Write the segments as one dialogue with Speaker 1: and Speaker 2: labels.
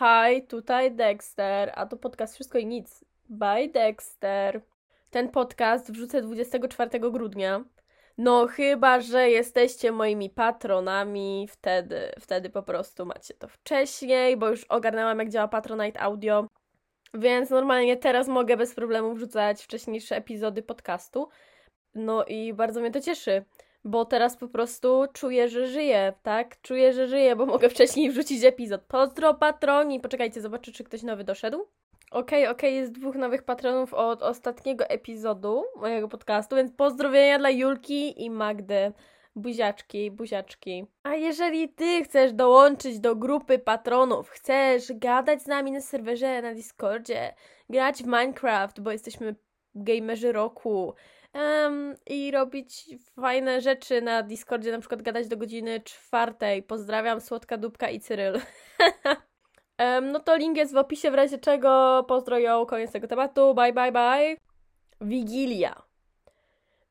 Speaker 1: Hi, tutaj Dexter, a to podcast Wszystko i Nic. By Dexter. Ten podcast wrzucę 24 grudnia. No chyba, że jesteście moimi patronami, wtedy, wtedy po prostu macie to wcześniej, bo już ogarnęłam jak działa Patronite Audio. Więc normalnie teraz mogę bez problemu wrzucać wcześniejsze epizody podcastu. No i bardzo mnie to cieszy, bo teraz po prostu czuję, że żyję, tak? Czuję, że żyję, bo mogę wcześniej wrzucić epizod. Pozdro patroni! Poczekajcie, zobaczę, czy ktoś nowy doszedł. Okej, okay, okej, okay, jest dwóch nowych patronów od ostatniego epizodu mojego podcastu, więc pozdrowienia dla Julki i Magdy. Buziaczki, buziaczki. A jeżeli ty chcesz dołączyć do grupy patronów, chcesz gadać z nami na serwerze, na Discordzie, grać w Minecraft, bo jesteśmy gamerzy roku, um, i robić fajne rzeczy na Discordzie, na przykład gadać do godziny czwartej. Pozdrawiam, Słodka Dupka i Cyryl. um, no to link jest w opisie, w razie czego pozdroją, koniec tego tematu, bye bye bye. Wigilia.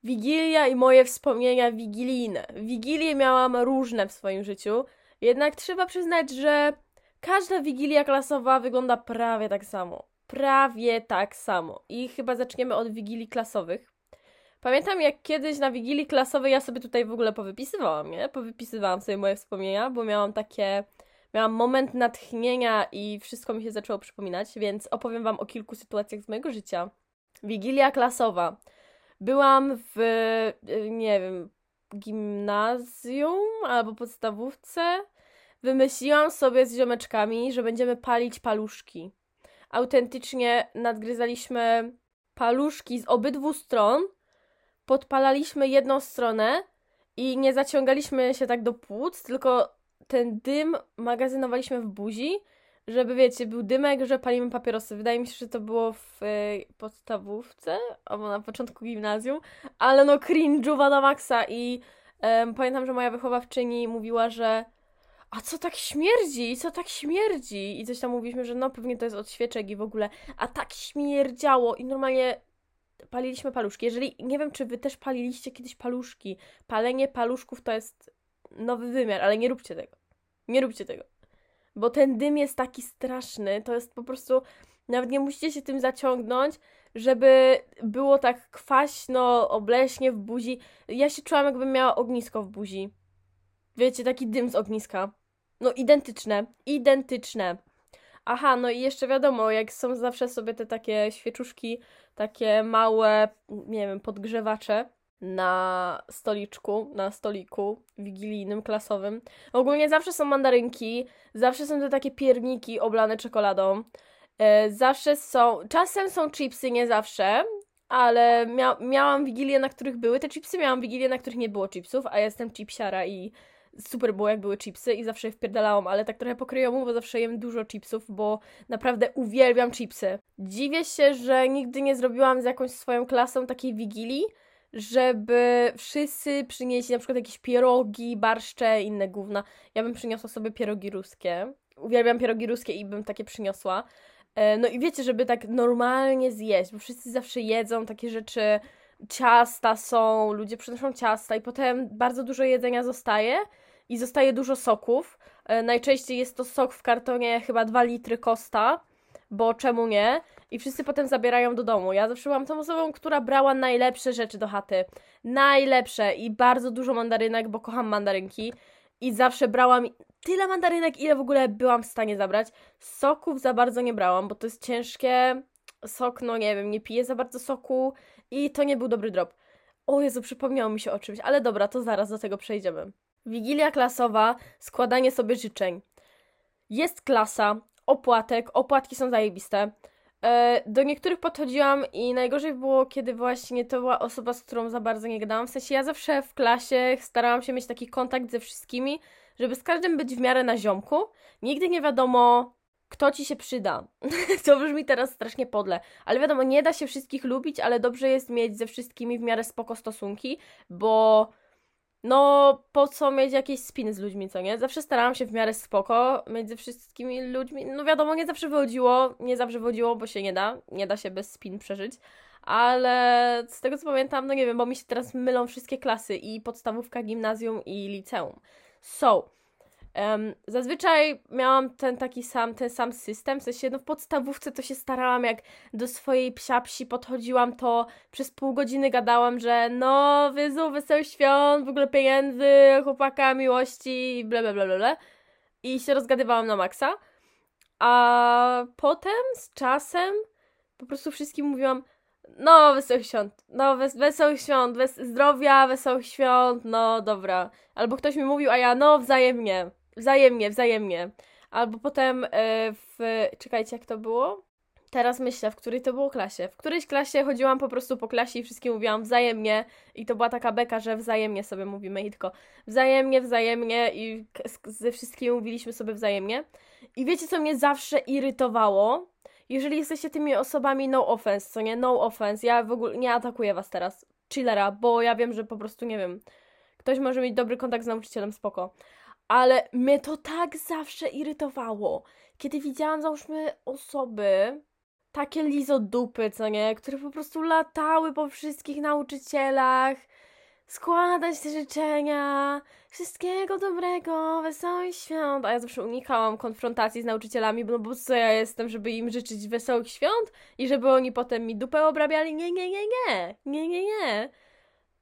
Speaker 1: Wigilia i moje wspomnienia wigilijne. Wigilie miałam różne w swoim życiu, jednak trzeba przyznać, że każda wigilia klasowa wygląda prawie tak samo. Prawie tak samo. I chyba zaczniemy od wigilii klasowych. Pamiętam jak kiedyś na wigilii klasowej ja sobie tutaj w ogóle powypisywałam, nie? Powypisywałam sobie moje wspomnienia, bo miałam takie miałam moment natchnienia i wszystko mi się zaczęło przypominać, więc opowiem Wam o kilku sytuacjach z mojego życia. Wigilia klasowa. Byłam w, y, nie wiem, gimnazjum albo podstawówce. Wymyśliłam sobie z ziomeczkami, że będziemy palić paluszki. Autentycznie nadgryzaliśmy paluszki z obydwu stron, podpalaliśmy jedną stronę i nie zaciągaliśmy się tak do płuc, tylko ten dym magazynowaliśmy w buzi żeby wiecie, był dymek, że palimy papierosy. Wydaje mi się, że to było w y, podstawówce albo na początku gimnazjum, ale no cringe'uwa na maksa i y, pamiętam, że moja wychowawczyni mówiła, że a co tak śmierdzi? Co tak śmierdzi? I coś tam mówiliśmy, że no pewnie to jest od świeczek i w ogóle, a tak śmierdziało i normalnie paliliśmy paluszki. Jeżeli, nie wiem, czy wy też paliliście kiedyś paluszki. Palenie paluszków to jest nowy wymiar, ale nie róbcie tego. Nie róbcie tego bo ten dym jest taki straszny, to jest po prostu, nawet nie musicie się tym zaciągnąć, żeby było tak kwaśno, obleśnie w buzi. Ja się czułam, jakbym miała ognisko w buzi. Wiecie, taki dym z ogniska. No, identyczne, identyczne. Aha, no i jeszcze wiadomo, jak są zawsze sobie te takie świeczuszki, takie małe, nie wiem, podgrzewacze, na stoliczku, na stoliku wigilijnym, klasowym. Ogólnie zawsze są mandarynki, zawsze są te takie pierniki oblane czekoladą. E, zawsze są, czasem są chipsy, nie zawsze, ale mia miałam wigilie, na których były te chipsy, miałam wigilie, na których nie było chipsów, a jestem chipsiara i super było, jak były chipsy i zawsze je wpierdalałam, ale tak trochę pokryjomu, bo zawsze jem dużo chipsów, bo naprawdę uwielbiam chipsy. Dziwię się, że nigdy nie zrobiłam z jakąś swoją klasą takiej wigilii, żeby wszyscy przynieśli na przykład jakieś pierogi, barszcze, inne gówna. Ja bym przyniosła sobie pierogi ruskie. Uwielbiam pierogi ruskie i bym takie przyniosła. E, no i wiecie, żeby tak normalnie zjeść, bo wszyscy zawsze jedzą takie rzeczy, ciasta są, ludzie przynoszą ciasta i potem bardzo dużo jedzenia zostaje i zostaje dużo soków. E, najczęściej jest to sok w kartonie, chyba 2 litry kosta bo czemu nie? I wszyscy potem zabierają do domu. Ja zawsze byłam tą osobą, która brała najlepsze rzeczy do chaty. Najlepsze i bardzo dużo mandarynek, bo kocham mandarynki. I zawsze brałam tyle mandarynek, ile w ogóle byłam w stanie zabrać. Soków za bardzo nie brałam, bo to jest ciężkie. Sok, no nie wiem, nie piję za bardzo soku i to nie był dobry drop. O Jezu, przypomniało mi się o czymś, ale dobra, to zaraz do tego przejdziemy. Wigilia klasowa, składanie sobie życzeń. Jest klasa, opłatek. Opłatki są zajebiste. E, do niektórych podchodziłam i najgorzej było, kiedy właśnie to była osoba, z którą za bardzo nie gadałam. W sensie ja zawsze w klasie starałam się mieć taki kontakt ze wszystkimi, żeby z każdym być w miarę na ziomku. Nigdy nie wiadomo, kto ci się przyda. to brzmi teraz strasznie podle, ale wiadomo, nie da się wszystkich lubić, ale dobrze jest mieć ze wszystkimi w miarę spoko stosunki, bo no po co mieć jakieś spiny z ludźmi, co nie? Zawsze starałam się w miarę spoko mieć ze wszystkimi ludźmi. No wiadomo, nie zawsze wychodziło, nie zawsze wychodziło, bo się nie da, nie da się bez spin przeżyć. Ale z tego co pamiętam, no nie wiem, bo mi się teraz mylą wszystkie klasy i podstawówka, gimnazjum i liceum. So, Um, zazwyczaj miałam ten taki sam, ten sam system, w sensie no w podstawówce to się starałam, jak do swojej psiapsi podchodziłam, to przez pół godziny gadałam, że no, wyzu, wesoły świąt, w ogóle pieniędzy, chłopaka, miłości, bla bla bla, bla. i się rozgadywałam na maksa, a potem z czasem po prostu wszystkim mówiłam, no, wesołych świąt, no, wes wesołych świąt, wes zdrowia, wesołych świąt, no, dobra. Albo ktoś mi mówił, a ja, no, wzajemnie, wzajemnie, wzajemnie. Albo potem yy, w, czekajcie, jak to było? Teraz myślę, w której to było klasie. W którejś klasie chodziłam po prostu po klasie i wszystkim mówiłam wzajemnie i to była taka beka, że wzajemnie sobie mówimy i tylko wzajemnie, wzajemnie i ze wszystkimi mówiliśmy sobie wzajemnie. I wiecie, co mnie zawsze irytowało? jeżeli jesteście tymi osobami no offense, co nie? No offense, ja w ogóle nie atakuję was teraz. Chillera, bo ja wiem, że po prostu nie wiem. Ktoś może mieć dobry kontakt z nauczycielem, spoko. Ale mnie to tak zawsze irytowało, kiedy widziałam, załóżmy, osoby, takie lizodupy, co nie, które po prostu latały po wszystkich nauczycielach, składać te życzenia, wszystkiego dobrego, wesołych świąt. A ja zawsze unikałam konfrontacji z nauczycielami, no bo co ja jestem, żeby im życzyć wesołych świąt i żeby oni potem mi dupę obrabiali? Nie, nie, nie, nie, nie, nie, nie.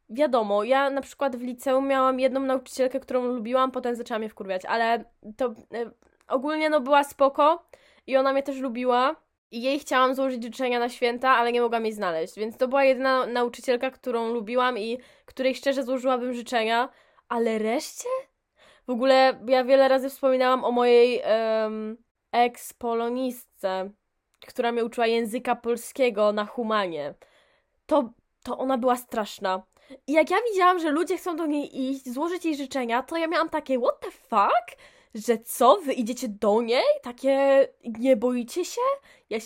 Speaker 1: Wiadomo, ja na przykład w liceum miałam jedną nauczycielkę, którą lubiłam, potem zaczęłam mnie wkurwiać, ale to y, ogólnie no była spoko i ona mnie też lubiła i jej chciałam złożyć życzenia na święta, ale nie mogłam jej znaleźć. Więc to była jedyna nauczycielka, którą lubiłam i której szczerze złożyłabym życzenia, ale reszcie? W ogóle ja wiele razy wspominałam o mojej um, ex-polonistce, która mnie uczyła języka polskiego na humanie. To, to ona była straszna. I jak ja widziałam, że ludzie chcą do niej iść, złożyć jej życzenia, to ja miałam takie, what the fuck? że co, wy idziecie do niej? Takie, nie boicie się?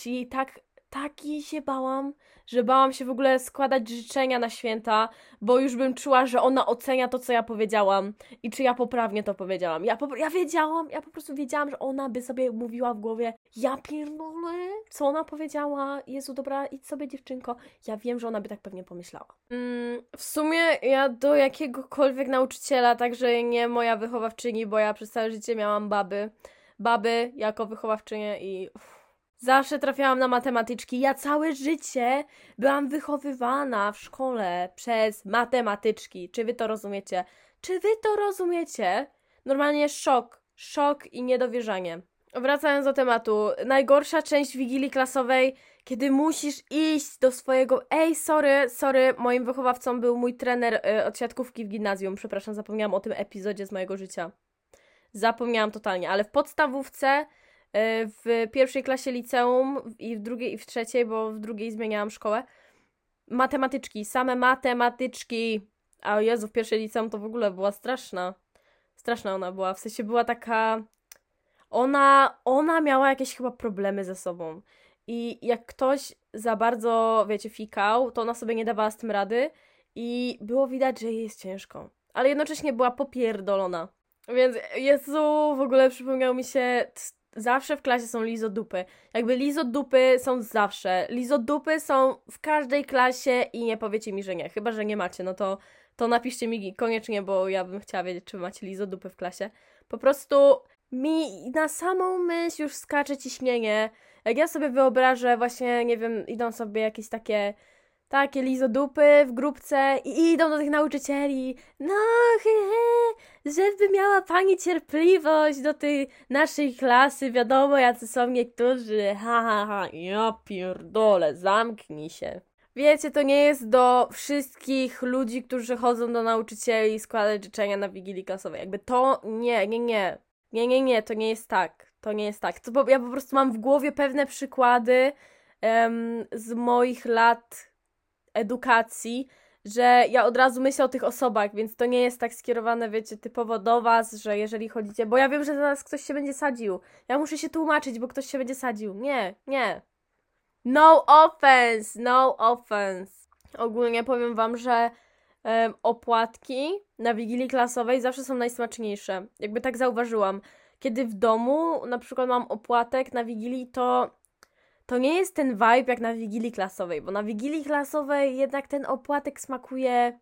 Speaker 1: Jej tak, tak jej się bałam, że bałam się w ogóle składać życzenia na święta, bo już bym czuła, że ona ocenia to, co ja powiedziałam i czy ja poprawnie to powiedziałam. Ja, po, ja wiedziałam, ja po prostu wiedziałam, że ona by sobie mówiła w głowie, ja pierdolę, co ona powiedziała, Jezu, dobra, idź sobie dziewczynko. Ja wiem, że ona by tak pewnie pomyślała. Mm, w sumie ja do jakiegokolwiek nauczyciela, także nie moja wychowawczyni, bo ja przez całe życie miałam baby, baby jako wychowawczynię i... Uff Zawsze trafiałam na matematyczki. Ja całe życie byłam wychowywana w szkole przez matematyczki. Czy wy to rozumiecie? Czy wy to rozumiecie? Normalnie szok. Szok i niedowierzanie. Wracając do tematu. Najgorsza część wigilii klasowej, kiedy musisz iść do swojego. Ej, sorry, sorry, moim wychowawcą był mój trener y, od siatkówki w gimnazjum. Przepraszam, zapomniałam o tym epizodzie z mojego życia. Zapomniałam totalnie, ale w podstawówce w pierwszej klasie liceum i w drugiej i w trzeciej, bo w drugiej zmieniałam szkołę. Matematyczki, same matematyczki. A Jezu, w pierwszej liceum to w ogóle była straszna. Straszna ona była, w sensie była taka... Ona, ona miała jakieś chyba problemy ze sobą. I jak ktoś za bardzo, wiecie, fikał, to ona sobie nie dawała z tym rady i było widać, że jej jest ciężko. Ale jednocześnie była popierdolona. Więc Jezu, w ogóle przypomniał mi się zawsze w klasie są lizodupy. Jakby lizodupy są zawsze. Lizodupy są w każdej klasie i nie powiecie mi, że nie. Chyba, że nie macie, no to, to napiszcie mi koniecznie, bo ja bym chciała wiedzieć, czy macie lizodupy w klasie. Po prostu mi na samą myśl już skacze ciśnienie. Jak ja sobie wyobrażę właśnie, nie wiem, idą sobie jakieś takie takie lizodupy w grupce i idą do tych nauczycieli. No, he, he, żeby miała pani cierpliwość do tej naszej klasy. Wiadomo, jacy są niektórzy. Ha, ha, ha. Ja pierdolę, zamknij się. Wiecie, to nie jest do wszystkich ludzi, którzy chodzą do nauczycieli składać życzenia na wigilii klasowej. Jakby to nie, nie, nie. Nie, nie, nie, to nie jest tak. To nie jest tak. To, ja po prostu mam w głowie pewne przykłady um, z moich lat edukacji, że ja od razu myślę o tych osobach, więc to nie jest tak skierowane, wiecie, typowo do was, że jeżeli chodzicie, bo ja wiem, że zaraz ktoś się będzie sadził. Ja muszę się tłumaczyć, bo ktoś się będzie sadził. Nie, nie. No offense, no offense. Ogólnie powiem wam, że um, opłatki na wigilii klasowej zawsze są najsmaczniejsze. Jakby tak zauważyłam. Kiedy w domu na przykład mam opłatek na wigilii, to to nie jest ten vibe jak na wigilii klasowej, bo na wigilii klasowej jednak ten opłatek smakuje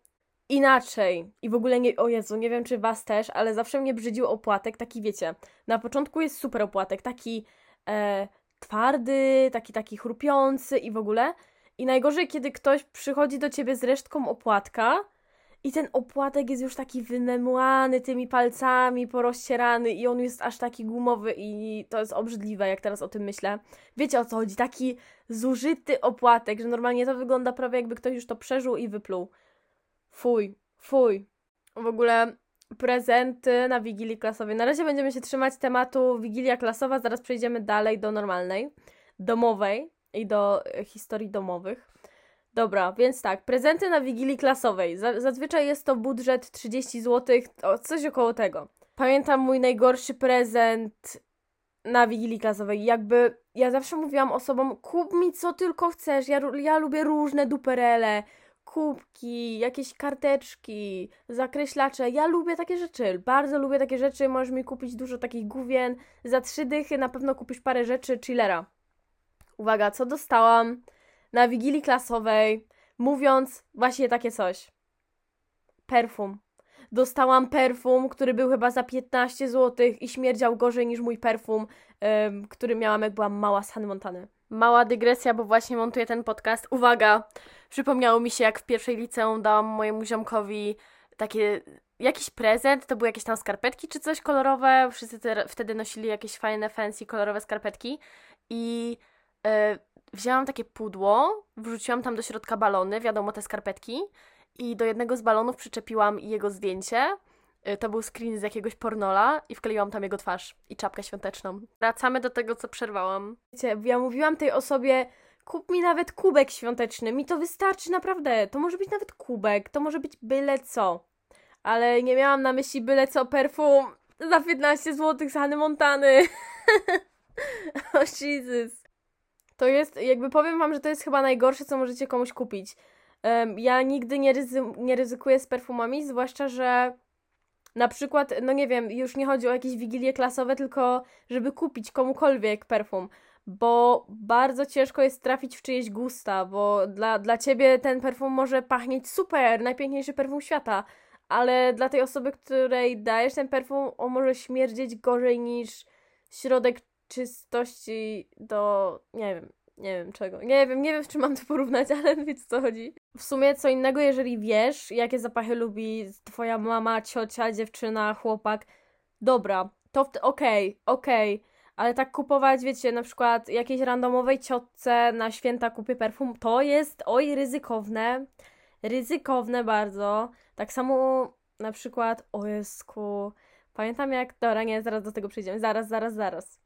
Speaker 1: inaczej. I w ogóle nie, o Jezu, nie wiem czy was też, ale zawsze mnie brzydził opłatek, taki wiecie, na początku jest super opłatek, taki e, twardy, taki taki chrupiący i w ogóle. I najgorzej, kiedy ktoś przychodzi do ciebie z resztką opłatka i ten opłatek jest już taki wymemłany tymi palcami, porozcierany i on jest aż taki gumowy i to jest obrzydliwe, jak teraz o tym myślę. Wiecie o co chodzi? Taki zużyty opłatek, że normalnie to wygląda prawie jakby ktoś już to przeżył i wypluł. Fuj, fuj. W ogóle prezenty na Wigilii Klasowej. Na razie będziemy się trzymać tematu Wigilia Klasowa, zaraz przejdziemy dalej do normalnej, domowej i do e, historii domowych. Dobra, więc tak, prezenty na Wigilii Klasowej. Zazwyczaj jest to budżet 30 zł, coś około tego. Pamiętam mój najgorszy prezent na Wigilii Klasowej. Jakby ja zawsze mówiłam osobom, kup mi co tylko chcesz, ja, ja lubię różne duperele, kubki, jakieś karteczki, zakreślacze. Ja lubię takie rzeczy, bardzo lubię takie rzeczy. Możesz mi kupić dużo takich główien. Za trzy dychy na pewno kupisz parę rzeczy chillera. Uwaga, co dostałam na wigilii klasowej, mówiąc właśnie takie coś. Perfum. Dostałam perfum, który był chyba za 15 zł i śmierdział gorzej niż mój perfum, ym, który miałam jak byłam mała z Hany Montany. Mała dygresja, bo właśnie montuję ten podcast. Uwaga! Przypomniało mi się, jak w pierwszej liceum dałam mojemu ziomkowi takie jakiś prezent, to były jakieś tam skarpetki czy coś kolorowe. Wszyscy te, wtedy nosili jakieś fajne, fancy, kolorowe skarpetki. I yy, wzięłam takie pudło, wrzuciłam tam do środka balony, wiadomo, te skarpetki. I do jednego z balonów przyczepiłam jego zdjęcie. Yy, to był screen z jakiegoś pornola i wkleiłam tam jego twarz i czapkę świąteczną. Wracamy do tego, co przerwałam. Wiecie, ja mówiłam tej osobie, kup mi nawet kubek świąteczny, mi to wystarczy naprawdę. To może być nawet kubek, to może być byle co. Ale nie miałam na myśli byle co perfum za 15 zł z Hany Montany. oh, Jesus. To jest, jakby powiem wam, że to jest chyba najgorsze, co możecie komuś kupić. Um, ja nigdy nie, ryzy nie ryzykuję z perfumami, zwłaszcza, że na przykład, no nie wiem, już nie chodzi o jakieś wigilie klasowe, tylko żeby kupić komukolwiek perfum bo bardzo ciężko jest trafić w czyjeś gusta, bo dla, dla ciebie ten perfum może pachnieć super, najpiękniejszy perfum świata, ale dla tej osoby, której dajesz ten perfum, on może śmierdzieć gorzej niż środek czystości do, nie wiem, nie wiem czego. Nie wiem, nie wiem, czy mam to porównać, ale wiecie co chodzi. W sumie co innego, jeżeli wiesz, jakie zapachy lubi twoja mama, ciocia, dziewczyna, chłopak. Dobra, to okej, okay, okej. Okay ale tak kupować, wiecie, na przykład jakiejś randomowej ciotce na święta kupię perfum, to jest, oj, ryzykowne, ryzykowne bardzo. Tak samo na przykład, o pamiętam jak, dobra, nie, zaraz do tego przejdziemy, zaraz, zaraz, zaraz.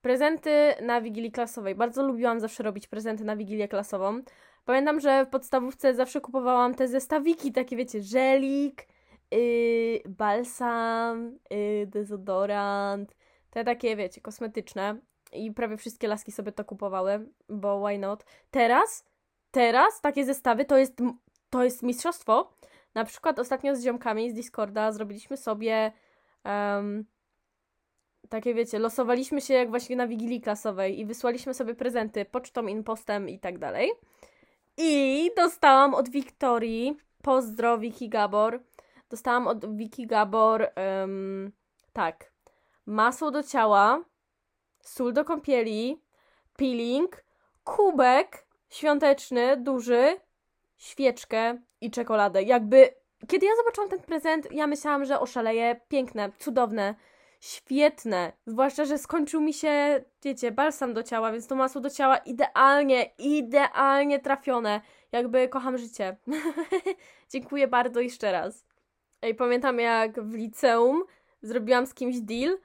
Speaker 1: Prezenty na Wigilii Klasowej. Bardzo lubiłam zawsze robić prezenty na Wigilię Klasową. Pamiętam, że w podstawówce zawsze kupowałam te zestawiki, takie wiecie, żelik, yy, balsam, yy, dezodorant, te takie, wiecie, kosmetyczne. I prawie wszystkie laski sobie to kupowały, bo why not? Teraz, teraz takie zestawy to jest, to jest mistrzostwo. Na przykład ostatnio z ziomkami z Discorda zrobiliśmy sobie um, takie, wiecie, losowaliśmy się jak właśnie na Wigilii Klasowej i wysłaliśmy sobie prezenty pocztą, impostem i tak dalej. I dostałam od Wiktorii, pozdro Wiki Gabor, dostałam od Wiki Gabor, um, tak, masło do ciała, sól do kąpieli, peeling, kubek świąteczny, duży, świeczkę i czekoladę. Jakby, kiedy ja zobaczyłam ten prezent, ja myślałam, że oszaleję. Piękne, cudowne, świetne. Zwłaszcza, że skończył mi się, wiecie, balsam do ciała, więc to masło do ciała idealnie, idealnie trafione. Jakby kocham życie. Dziękuję bardzo jeszcze raz. Ej, pamiętam jak w liceum zrobiłam z kimś deal,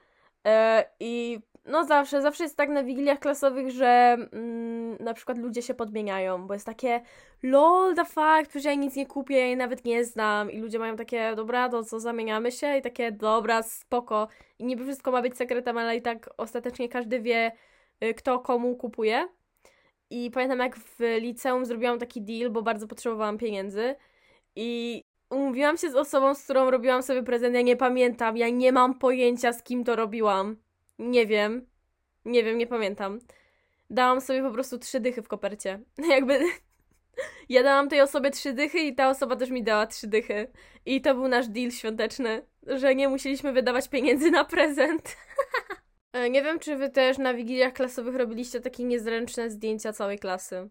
Speaker 1: E, I no zawsze, zawsze jest tak na wigiliach klasowych, że mm, na przykład ludzie się podmieniają, bo jest takie lol, the fuck, przecież ja nic nie kupię, ja jej nawet nie znam. I ludzie mają takie, dobra, to co, zamieniamy się? I takie, dobra, spoko. I niby wszystko ma być sekretem, ale i tak ostatecznie każdy wie, y, kto komu kupuje. I pamiętam jak w liceum zrobiłam taki deal, bo bardzo potrzebowałam pieniędzy. I umówiłam się z osobą, z którą robiłam sobie prezent. Ja nie pamiętam, ja nie mam pojęcia, z kim to robiłam. Nie wiem. Nie wiem, nie pamiętam. Dałam sobie po prostu trzy dychy w kopercie. Jakby. Ja dałam tej osobie trzy dychy i ta osoba też mi dała trzy dychy. I to był nasz deal świąteczny, że nie musieliśmy wydawać pieniędzy na prezent. E, nie wiem, czy wy też na wigiliach klasowych robiliście takie niezręczne zdjęcia całej klasy.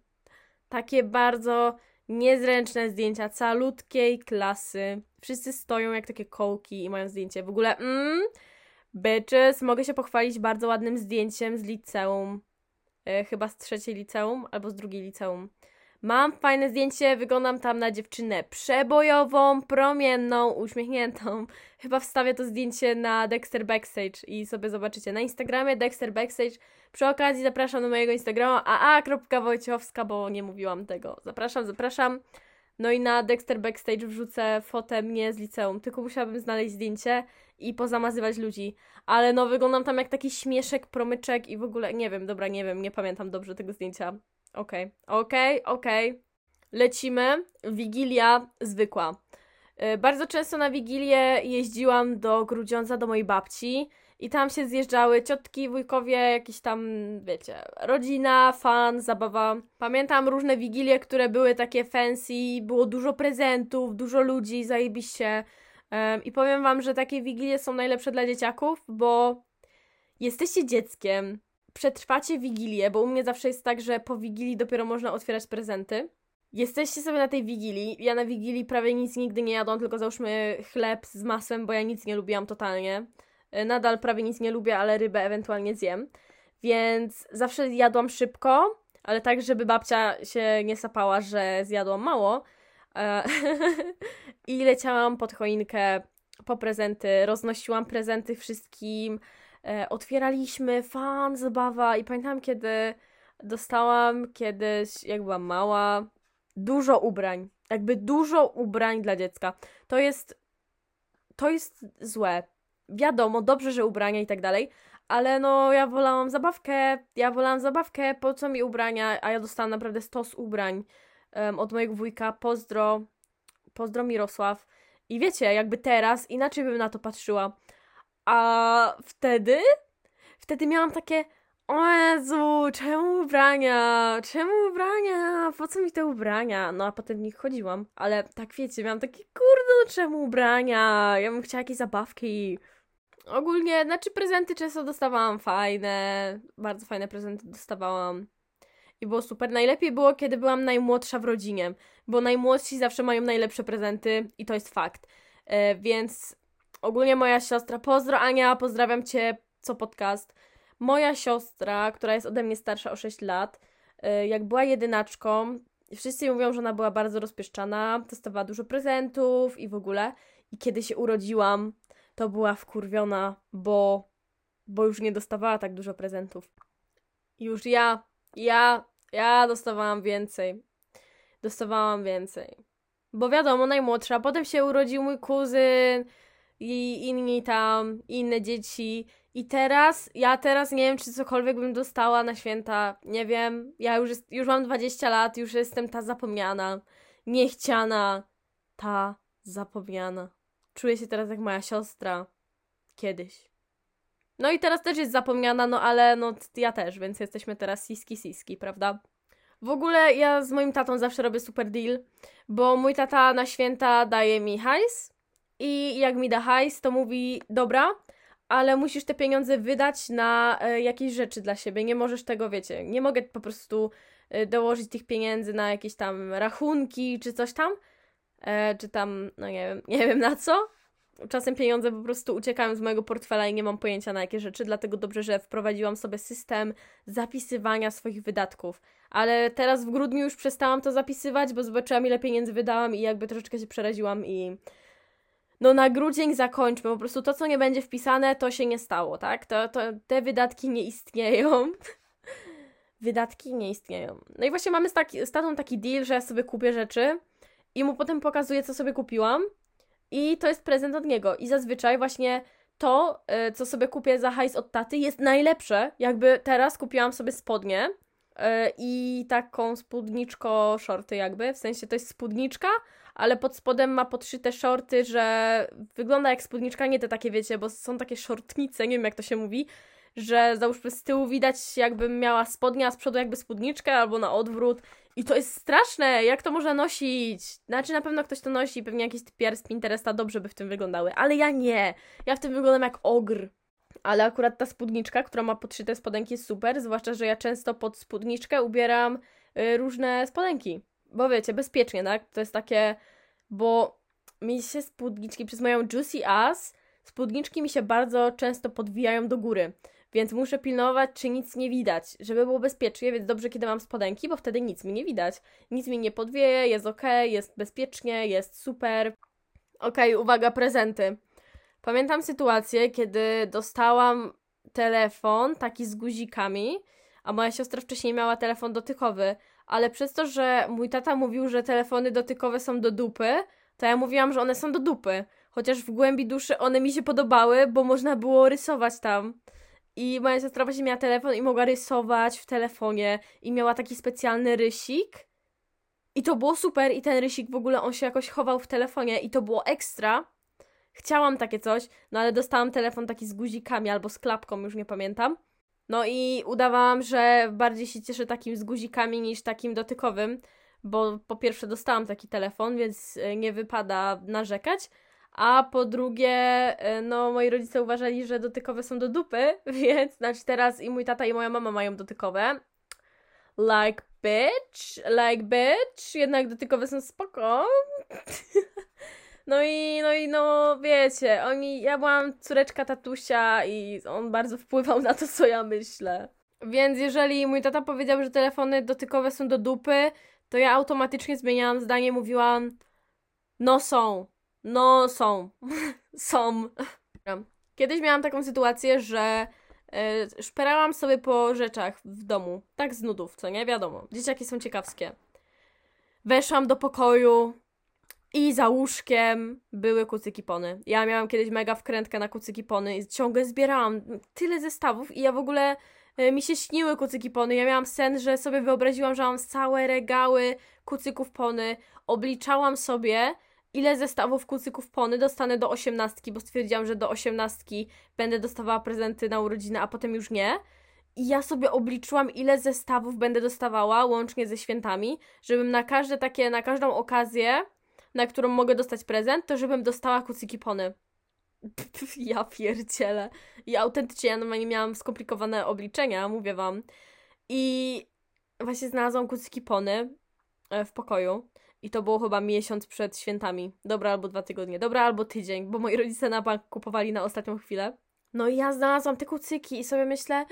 Speaker 1: Takie bardzo niezręczne zdjęcia calutkiej klasy. Wszyscy stoją jak takie kołki i mają zdjęcie. W ogóle, mm, bitches, mogę się pochwalić bardzo ładnym zdjęciem z liceum. E, chyba z trzeciej liceum albo z drugiej liceum. Mam fajne zdjęcie, wyglądam tam na dziewczynę przebojową, promienną, uśmiechniętą. Chyba wstawię to zdjęcie na Dexter Backstage i sobie zobaczycie na Instagramie Dexter Backstage. Przy okazji zapraszam do mojego Instagrama aa.wojciechowska, bo nie mówiłam tego. Zapraszam, zapraszam. No i na Dexter Backstage wrzucę fotę mnie z liceum, tylko musiałabym znaleźć zdjęcie i pozamazywać ludzi. Ale no, wyglądam tam jak taki śmieszek, promyczek i w ogóle, nie wiem, dobra, nie wiem, nie pamiętam dobrze tego zdjęcia. Okej, okay. okej, okay, okej. Okay. Lecimy. Wigilia zwykła. Yy, bardzo często na Wigilię jeździłam do Grudziądza, do mojej babci i tam się zjeżdżały ciotki, wujkowie, jakieś tam, wiecie, rodzina, fan, zabawa. Pamiętam różne wigilie, które były takie fancy, było dużo prezentów, dużo ludzi, zajebiście. I powiem wam, że takie wigilie są najlepsze dla dzieciaków, bo jesteście dzieckiem, przetrwacie wigilię, bo u mnie zawsze jest tak, że po wigilii dopiero można otwierać prezenty. Jesteście sobie na tej wigilii. Ja na wigilii prawie nic nigdy nie jadłam, tylko załóżmy chleb z masłem, bo ja nic nie lubiłam totalnie. E, nadal prawie nic nie lubię, ale rybę ewentualnie zjem. Więc zawsze jadłam szybko, ale tak, żeby babcia się nie sapała, że zjadłam mało. E, I leciałam pod choinkę po prezenty, roznosiłam prezenty wszystkim, e, otwieraliśmy, fan, zabawa i pamiętam, kiedy dostałam kiedyś, jak byłam mała, dużo ubrań. Jakby dużo ubrań dla dziecka. To jest to jest złe wiadomo, dobrze, że ubrania i tak dalej, ale no ja wolałam zabawkę, ja wolałam zabawkę, po co mi ubrania, a ja dostałam naprawdę stos ubrań um, od mojego wujka, pozdro, pozdro Mirosław. I wiecie, jakby teraz inaczej bym na to patrzyła. A wtedy, wtedy miałam takie, o Jezu, czemu ubrania? Czemu ubrania? Po co mi te ubrania? No a potem w nich chodziłam, ale tak wiecie, miałam takie, kurde, no czemu ubrania? Ja bym chciała jakieś zabawki. Ogólnie, znaczy prezenty często dostawałam fajne, bardzo fajne prezenty dostawałam. I było super. Najlepiej było, kiedy byłam najmłodsza w rodzinie, bo najmłodsi zawsze mają najlepsze prezenty i to jest fakt. E, więc ogólnie moja siostra, pozdro Ania, pozdrawiam Cię, co podcast. Moja siostra, która jest ode mnie starsza o 6 lat, e, jak była jedynaczką, wszyscy mówią, że ona była bardzo rozpieszczana, dostawała dużo prezentów i w ogóle. I kiedy się urodziłam, to była wkurwiona, bo, bo już nie dostawała tak dużo prezentów. Już ja, ja, ja dostawałam więcej. Dostawałam więcej. Bo wiadomo, najmłodsza. Potem się urodził mój kuzyn i inni tam, inne dzieci. I teraz, ja teraz nie wiem, czy cokolwiek bym dostała na święta. Nie wiem. Ja już, jest, już mam 20 lat, już jestem ta zapomniana. Niechciana. Ta zapomniana. Czuję się teraz jak moja siostra. Kiedyś. No i teraz też jest zapomniana, no ale no ja też, więc jesteśmy teraz siski siski, prawda? W ogóle ja z moim tatą zawsze robię super deal, bo mój tata na święta daje mi hajs i jak mi da hajs, to mówi, dobra, ale musisz te pieniądze wydać na e, jakieś rzeczy dla siebie. Nie możesz tego, wiecie, nie mogę po prostu e, dołożyć tych pieniędzy na jakieś tam rachunki czy coś tam, e, czy tam, no nie wiem, nie wiem na co. Czasem pieniądze po prostu uciekają z mojego portfela i nie mam pojęcia na jakie rzeczy, dlatego dobrze, że wprowadziłam sobie system zapisywania swoich wydatków. Ale teraz w grudniu już przestałam to zapisywać, bo zobaczyłam ile pieniędzy wydałam i jakby troszeczkę się przeraziłam i no na grudzień zakończmy. Po prostu to, co nie będzie wpisane, to się nie stało, tak? To, to te wydatki nie istnieją. wydatki nie istnieją. No i właśnie mamy z, taki, z tatą taki deal, że ja sobie kupię rzeczy i mu potem pokazuję, co sobie kupiłam i to jest prezent od niego. I zazwyczaj właśnie to, y, co sobie kupię za hajs od taty, jest najlepsze. Jakby teraz kupiłam sobie spodnie y, i taką spódniczko shorty jakby, w sensie to jest spódniczka, ale pod spodem ma podszyte shorty, że wygląda jak spódniczka, nie te takie wiecie, bo są takie shortnice, nie wiem jak to się mówi, że załóżmy z tyłu widać jakbym miała spodnia, a z przodu jakby spódniczkę albo na odwrót I to jest straszne, jak to można nosić? Znaczy na pewno ktoś to nosi, pewnie jakieś typiary z Pinteresta dobrze by w tym wyglądały, ale ja nie. Ja w tym wyglądam jak ogr. Ale akurat ta spódniczka, która ma podszyte spodenki jest super, zwłaszcza, że ja często pod spódniczkę ubieram y, różne spodenki. Bo wiecie, bezpiecznie, tak? To jest takie, bo mi się spódniczki przez moją Juicy Ass, spódniczki mi się bardzo często podwijają do góry. Więc muszę pilnować, czy nic nie widać, żeby było bezpiecznie, więc dobrze, kiedy mam spodenki, bo wtedy nic mi nie widać. Nic mi nie podwieje, jest ok, jest bezpiecznie, jest super. Ok, uwaga, prezenty. Pamiętam sytuację, kiedy dostałam telefon taki z guzikami, a moja siostra wcześniej miała telefon dotykowy, ale przez to, że mój tata mówił, że telefony dotykowe są do dupy, to ja mówiłam, że one są do dupy. Chociaż w głębi duszy one mi się podobały, bo można było rysować tam. I moja siostra właśnie miała telefon i mogła rysować w telefonie i miała taki specjalny rysik. I to było super i ten rysik w ogóle on się jakoś chował w telefonie i to było ekstra. Chciałam takie coś, no ale dostałam telefon taki z guzikami albo z klapką, już nie pamiętam. No i udawałam, że bardziej się cieszę takim z guzikami niż takim dotykowym, bo po pierwsze dostałam taki telefon, więc e, nie wypada narzekać. A po drugie, e, no moi rodzice uważali, że dotykowe są do dupy, więc znaczy teraz i mój tata i moja mama mają dotykowe. Like bitch, like bitch, jednak dotykowe są spoko. No i, no i no wiecie, oni, ja byłam córeczka tatusia i on bardzo wpływał na to, co ja myślę. Więc jeżeli mój tata powiedział, że telefony dotykowe są do dupy, to ja automatycznie zmieniałam zdanie, mówiłam no są, no są, są. Kiedyś miałam taką sytuację, że yy, szperałam sobie po rzeczach w domu, tak z nudów, co nie? Wiadomo, dzieciaki są ciekawskie. Weszłam do pokoju, i za łóżkiem były kucyki pony. Ja miałam kiedyś mega wkrętkę na kucyki pony i ciągle zbierałam tyle zestawów i ja w ogóle e, mi się śniły kucyki pony. Ja miałam sen, że sobie wyobraziłam, że mam całe regały kucyków pony. Obliczałam sobie, ile zestawów kucyków pony dostanę do osiemnastki, bo stwierdziłam, że do osiemnastki będę dostawała prezenty na urodziny, a potem już nie. I ja sobie obliczyłam, ile zestawów będę dostawała, łącznie ze świętami, żebym na każde takie, na każdą okazję na którą mogę dostać prezent, to żebym dostała kucyki pony. Ja pierdzielę. I autentycznie ja normalnie miałam skomplikowane obliczenia, mówię wam. I właśnie znalazłam kucyki pony e, w pokoju. I to było chyba miesiąc przed świętami. Dobra, albo dwa tygodnie. Dobra, albo tydzień, bo moi rodzice na bank kupowali na ostatnią chwilę. No i ja znalazłam te kucyki i sobie myślę,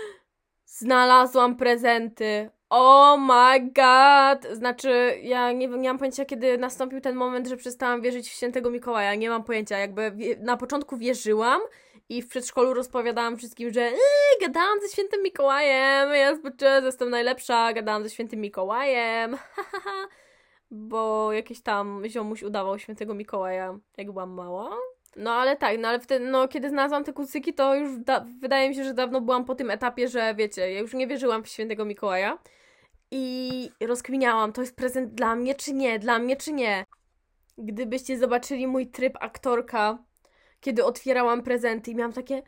Speaker 1: znalazłam prezenty. Oh my god! Znaczy, ja nie, nie mam pojęcia, kiedy nastąpił ten moment, że przestałam wierzyć w świętego Mikołaja. Nie mam pojęcia. Jakby na początku wierzyłam i w przedszkolu rozpowiadałam wszystkim, że yy, gadałam ze świętym Mikołajem, ja zbyt jestem najlepsza, gadałam ze świętym Mikołajem, bo jakiś tam ziomuś udawał świętego Mikołaja, jak byłam mała. No ale tak, no ale wtedy, no kiedy znalazłam te kucyki, to już wydaje mi się, że dawno byłam po tym etapie, że wiecie, ja już nie wierzyłam w świętego Mikołaja i rozkminiałam, to jest prezent dla mnie czy nie, dla mnie czy nie. Gdybyście zobaczyli mój tryb aktorka, kiedy otwierałam prezenty i miałam takie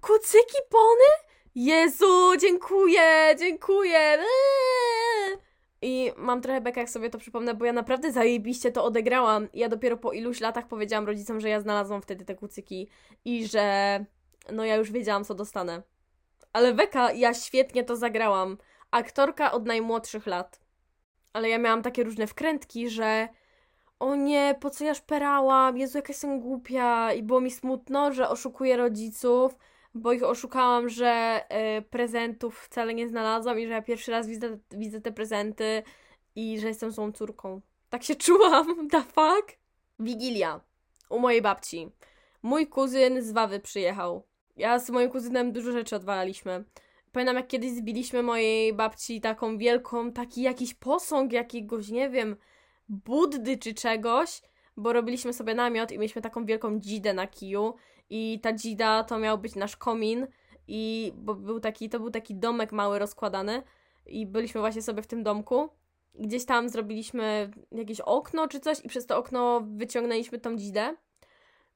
Speaker 1: kucyki pony? Jezu, dziękuję, dziękuję. Eee! I mam trochę beka, jak sobie to przypomnę, bo ja naprawdę zajebiście to odegrałam. Ja dopiero po iluś latach powiedziałam rodzicom, że ja znalazłam wtedy te kucyki i że no ja już wiedziałam, co dostanę. Ale beka, ja świetnie to zagrałam aktorka od najmłodszych lat. Ale ja miałam takie różne wkrętki, że o nie, po co ja szperałam, Jezu, jaka jestem głupia i było mi smutno, że oszukuję rodziców, bo ich oszukałam, że y, prezentów wcale nie znalazłam i że ja pierwszy raz widzę, widzę te prezenty i że jestem złą córką. Tak się czułam, the fuck? Wigilia. U mojej babci. Mój kuzyn z Wawy przyjechał. Ja z moim kuzynem dużo rzeczy odwalaliśmy. Pamiętam, jak kiedyś zbiliśmy mojej babci taką wielką, taki jakiś posąg jakiegoś, nie wiem, Buddy czy czegoś, bo robiliśmy sobie namiot i mieliśmy taką wielką dzidę na kiju i ta dzida to miał być nasz komin i bo był taki, to był taki domek mały rozkładany i byliśmy właśnie sobie w tym domku. Gdzieś tam zrobiliśmy jakieś okno czy coś i przez to okno wyciągnęliśmy tą dzidę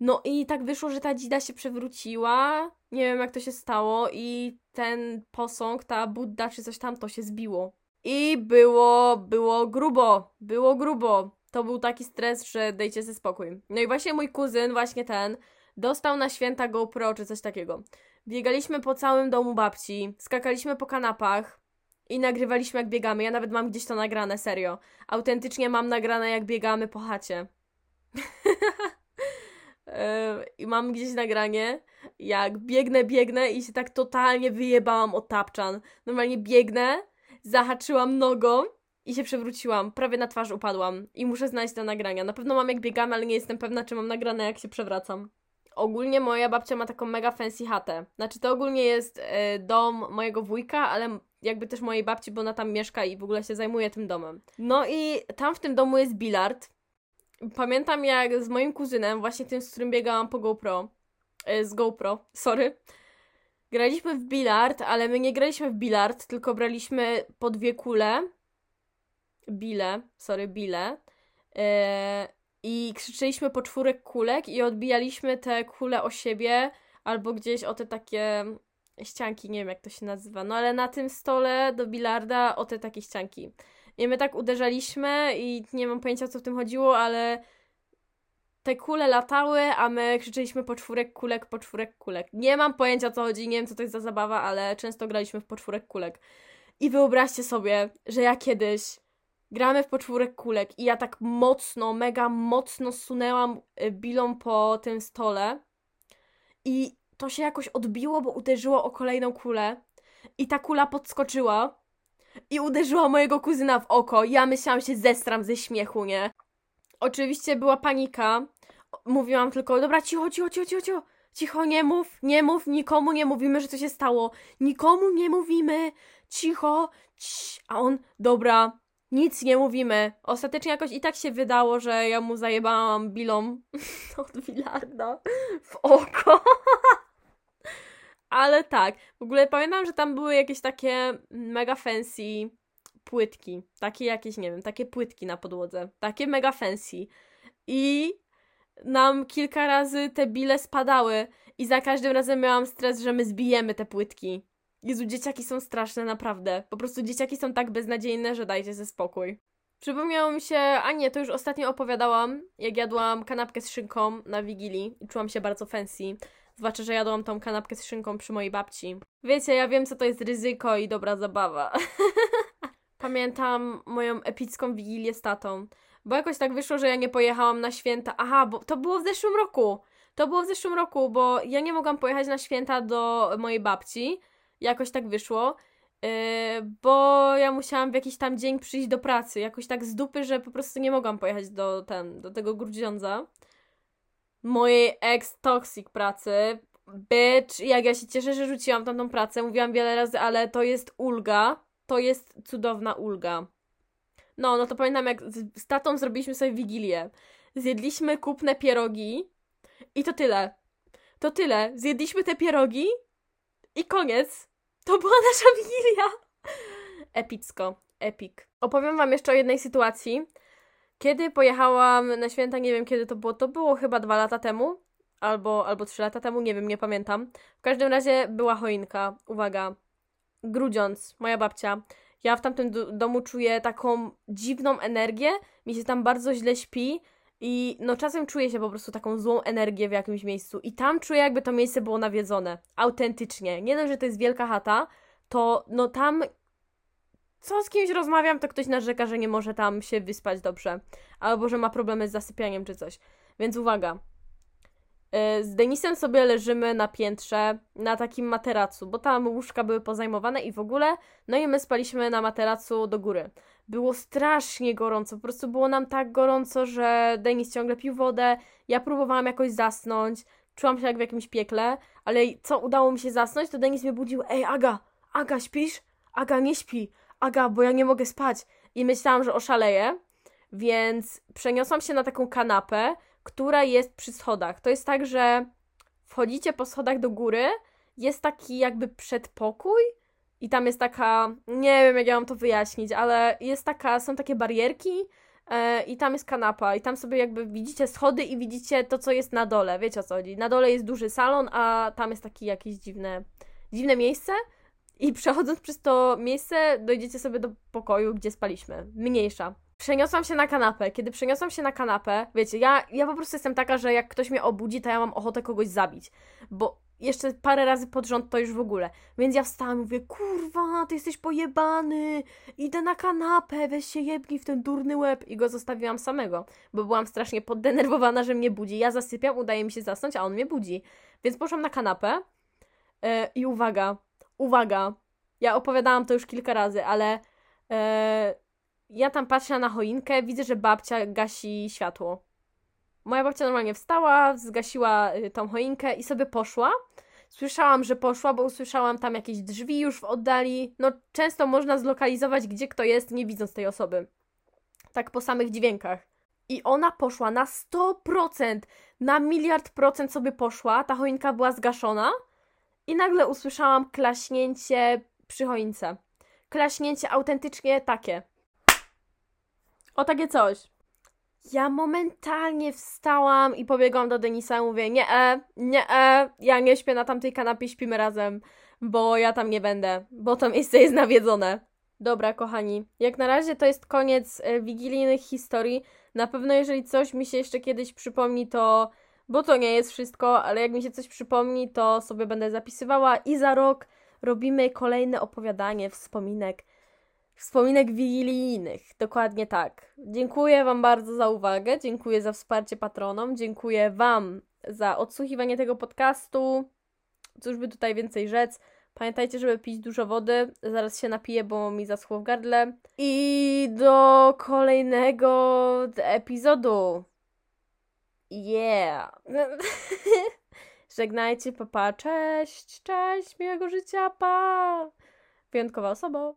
Speaker 1: no i tak wyszło, że ta dzida się przewróciła. Nie wiem, jak to się stało, i ten posąg, ta Budda czy coś tam, to się zbiło. I było, było grubo, było grubo. To był taki stres, że dejcie sobie spokój. No i właśnie mój kuzyn, właśnie ten, dostał na święta GoPro czy coś takiego. Biegaliśmy po całym domu babci, skakaliśmy po kanapach i nagrywaliśmy jak biegamy. Ja nawet mam gdzieś to nagrane, serio. Autentycznie mam nagrane jak biegamy po chacie. Yy, I mam gdzieś nagranie, jak biegnę, biegnę i się tak totalnie wyjebałam od tapczan. Normalnie biegnę, zahaczyłam nogą i się przewróciłam. Prawie na twarz upadłam. I muszę znaleźć te nagrania. Na pewno mam jak biegamy, ale nie jestem pewna, czy mam nagrane jak się przewracam. Ogólnie moja babcia ma taką mega fancy chatę. Znaczy to ogólnie jest y, dom mojego wujka, ale jakby też mojej babci, bo ona tam mieszka i w ogóle się zajmuje tym domem. No i tam w tym domu jest bilard. Pamiętam jak z moim kuzynem, właśnie tym, z którym biegałam po GoPro, y, z GoPro, sorry, graliśmy w bilard, ale my nie graliśmy w bilard, tylko braliśmy po dwie kule, bile, sorry, bile, yy, i krzyczeliśmy po czwórek kulek i odbijaliśmy te kule o siebie albo gdzieś o te takie ścianki, nie wiem jak to się nazywa, no ale na tym stole do bilarda o te takie ścianki. I my tak uderzaliśmy i nie mam pojęcia co w tym chodziło, ale te kule latały, a my krzyczeliśmy po czwórek kulek, po czwórek kulek. Nie mam pojęcia o co chodzi, nie wiem co to jest za zabawa, ale często graliśmy w poczwórek kulek. I wyobraźcie sobie, że ja kiedyś gramy w poczwórek kulek i ja tak mocno, mega mocno sunęłam y, bilą po tym stole i to się jakoś odbiło, bo uderzyło o kolejną kulę i ta kula podskoczyła i uderzyła mojego kuzyna w oko. Ja myślałam się zestram ze śmiechu, nie? Oczywiście była panika. Mówiłam tylko, dobra, cicho, cicho, cicho, cicho, cicho. Cicho, nie mów, nie mów, nikomu nie mówimy, że co się stało. Nikomu nie mówimy. Cicho, cii. A on, dobra, nic nie mówimy. Ostatecznie jakoś i tak się wydało, że ja mu zajebałam bilą od Wilarda w oko. Ale tak, w ogóle pamiętam, że tam były jakieś takie mega fancy płytki. Takie jakieś, nie wiem, takie płytki na podłodze. Takie mega fancy. I nam kilka razy te bile spadały i za każdym razem miałam stres, że my zbijemy te płytki. Jezu, dzieciaki są straszne, naprawdę. Po prostu dzieciaki są tak beznadziejne, że dajcie ze spokój. Przypomniało mi się, a nie, to już ostatnio opowiadałam, jak jadłam kanapkę z szynką na Wigilii i czułam się bardzo fancy. Zwłaszcza, że jadłam tą kanapkę z szynką przy mojej babci. Wiecie, ja wiem, co to jest ryzyko i dobra zabawa. Pamiętam moją epicką Wigilię z tatą. Bo jakoś tak wyszło, że ja nie pojechałam na święta. Aha, bo to było w zeszłym roku. To było w zeszłym roku, bo ja nie mogłam pojechać na święta do mojej babci, jakoś tak wyszło, yy, bo ja musiałam w jakiś tam dzień przyjść do pracy, jakoś tak z dupy, że po prostu nie mogłam pojechać do, ten, do tego Grudziądza. Mojej ex-toxic pracy, bitch, jak ja się cieszę, że rzuciłam tamtą pracę, mówiłam wiele razy, ale to jest ulga, to jest cudowna ulga. No, no to pamiętam jak z, z tatą zrobiliśmy sobie wigilię. Zjedliśmy kupne pierogi i to tyle. To tyle. Zjedliśmy te pierogi i koniec. To była nasza wigilia. Epicko. Epic. Opowiem wam jeszcze o jednej sytuacji. Kiedy pojechałam na święta, nie wiem kiedy to było, to było chyba dwa lata temu, albo, albo trzy lata temu, nie wiem, nie pamiętam. W każdym razie była choinka. Uwaga. Grudziąc, moja babcia. Ja w tamtym domu czuję taką dziwną energię, mi się tam bardzo źle śpi i no czasem czuję się po prostu taką złą energię w jakimś miejscu i tam czuję jakby to miejsce było nawiedzone, autentycznie. Nie dość, że to jest wielka chata, to no tam co z kimś rozmawiam, to ktoś narzeka, że nie może tam się wyspać dobrze, albo że ma problemy z zasypianiem czy coś. Więc uwaga, y, z Denisem sobie leżymy na piętrze, na takim materacu, bo tam łóżka były pozajmowane i w ogóle, no i my spaliśmy na materacu do góry. Było strasznie gorąco, po prostu było nam tak gorąco, że Denis ciągle pił wodę, ja próbowałam jakoś zasnąć, czułam się jak w jakimś piekle, ale co udało mi się zasnąć, to Denis mnie budził, ej Aga, Aga śpisz? Aga nie śpi, Aga, bo ja nie mogę spać. I myślałam, że oszaleję, więc przeniosłam się na taką kanapę, która jest przy schodach. To jest tak, że wchodzicie po schodach do góry, jest taki jakby przedpokój i tam jest taka, nie wiem jak ja mam to wyjaśnić, ale jest taka, są takie barierki e, i tam jest kanapa i tam sobie jakby widzicie schody i widzicie to, co jest na dole, wiecie o co chodzi. Na dole jest duży salon, a tam jest taki jakieś dziwne, dziwne miejsce I przechodząc przez to miejsce, dojdziecie sobie do pokoju, gdzie spaliśmy. Mniejsza. Przeniosłam się na kanapę. Kiedy przeniosłam się na kanapę, wiecie, ja, ja po prostu jestem taka, że jak ktoś mnie obudzi, to ja mam ochotę kogoś zabić. Bo jeszcze parę razy pod rząd to już w ogóle. Więc ja wstałam i mówię, kurwa, ty jesteś pojebany, idę na kanapę, weź się jebnij w ten durny łeb. I go zostawiłam samego, bo byłam strasznie poddenerwowana, że mnie budzi. Ja zasypiam, udaje mi się zasnąć, a on mnie budzi. Więc poszłam na kanapę yy, i uwaga, uwaga, ja opowiadałam to już kilka razy, ale yy, ja tam patrzę na choinkę, widzę, że babcia gasi światło. Moja babcia normalnie wstała, zgasiła y, tą choinkę i sobie poszła. Słyszałam, że poszła, bo usłyszałam tam jakieś drzwi już w oddali. No, często można zlokalizować, gdzie kto jest, nie widząc tej osoby. Tak po samych dźwiękach. I ona poszła na 100%, na miliard procent sobie poszła. Ta choinka była zgaszona. I nagle usłyszałam klaśnięcie przy choince. Klaśnięcie autentycznie takie. O takie coś. Ja momentalnie wstałam i pobiegłam do Denisa i mówię, nie, e, nie, e, ja nie śpię na tamtej kanapie, śpimy razem, bo ja tam nie będę, bo to miejsce jest nawiedzone. Dobra, kochani, jak na razie to jest koniec e, wigilijnych historii. Na pewno, jeżeli coś mi się jeszcze kiedyś przypomni, to. Bo to nie jest wszystko, ale jak mi się coś przypomni, to sobie będę zapisywała i za rok robimy kolejne opowiadanie wspominek wspominek wigilijnych. Dokładnie tak. Dziękuję Wam bardzo za uwagę, dziękuję za wsparcie patronom, dziękuję Wam za odsłuchiwanie tego podcastu. Cóż by tutaj więcej rzec. Pamiętajcie, żeby pić dużo wody. Zaraz się napiję, bo mi zaschło w gardle. I do kolejnego epizodu. Yeah. Żegnajcie, papa, cześć, cześć, miłego życia, pa. Wyjątkowa osoba.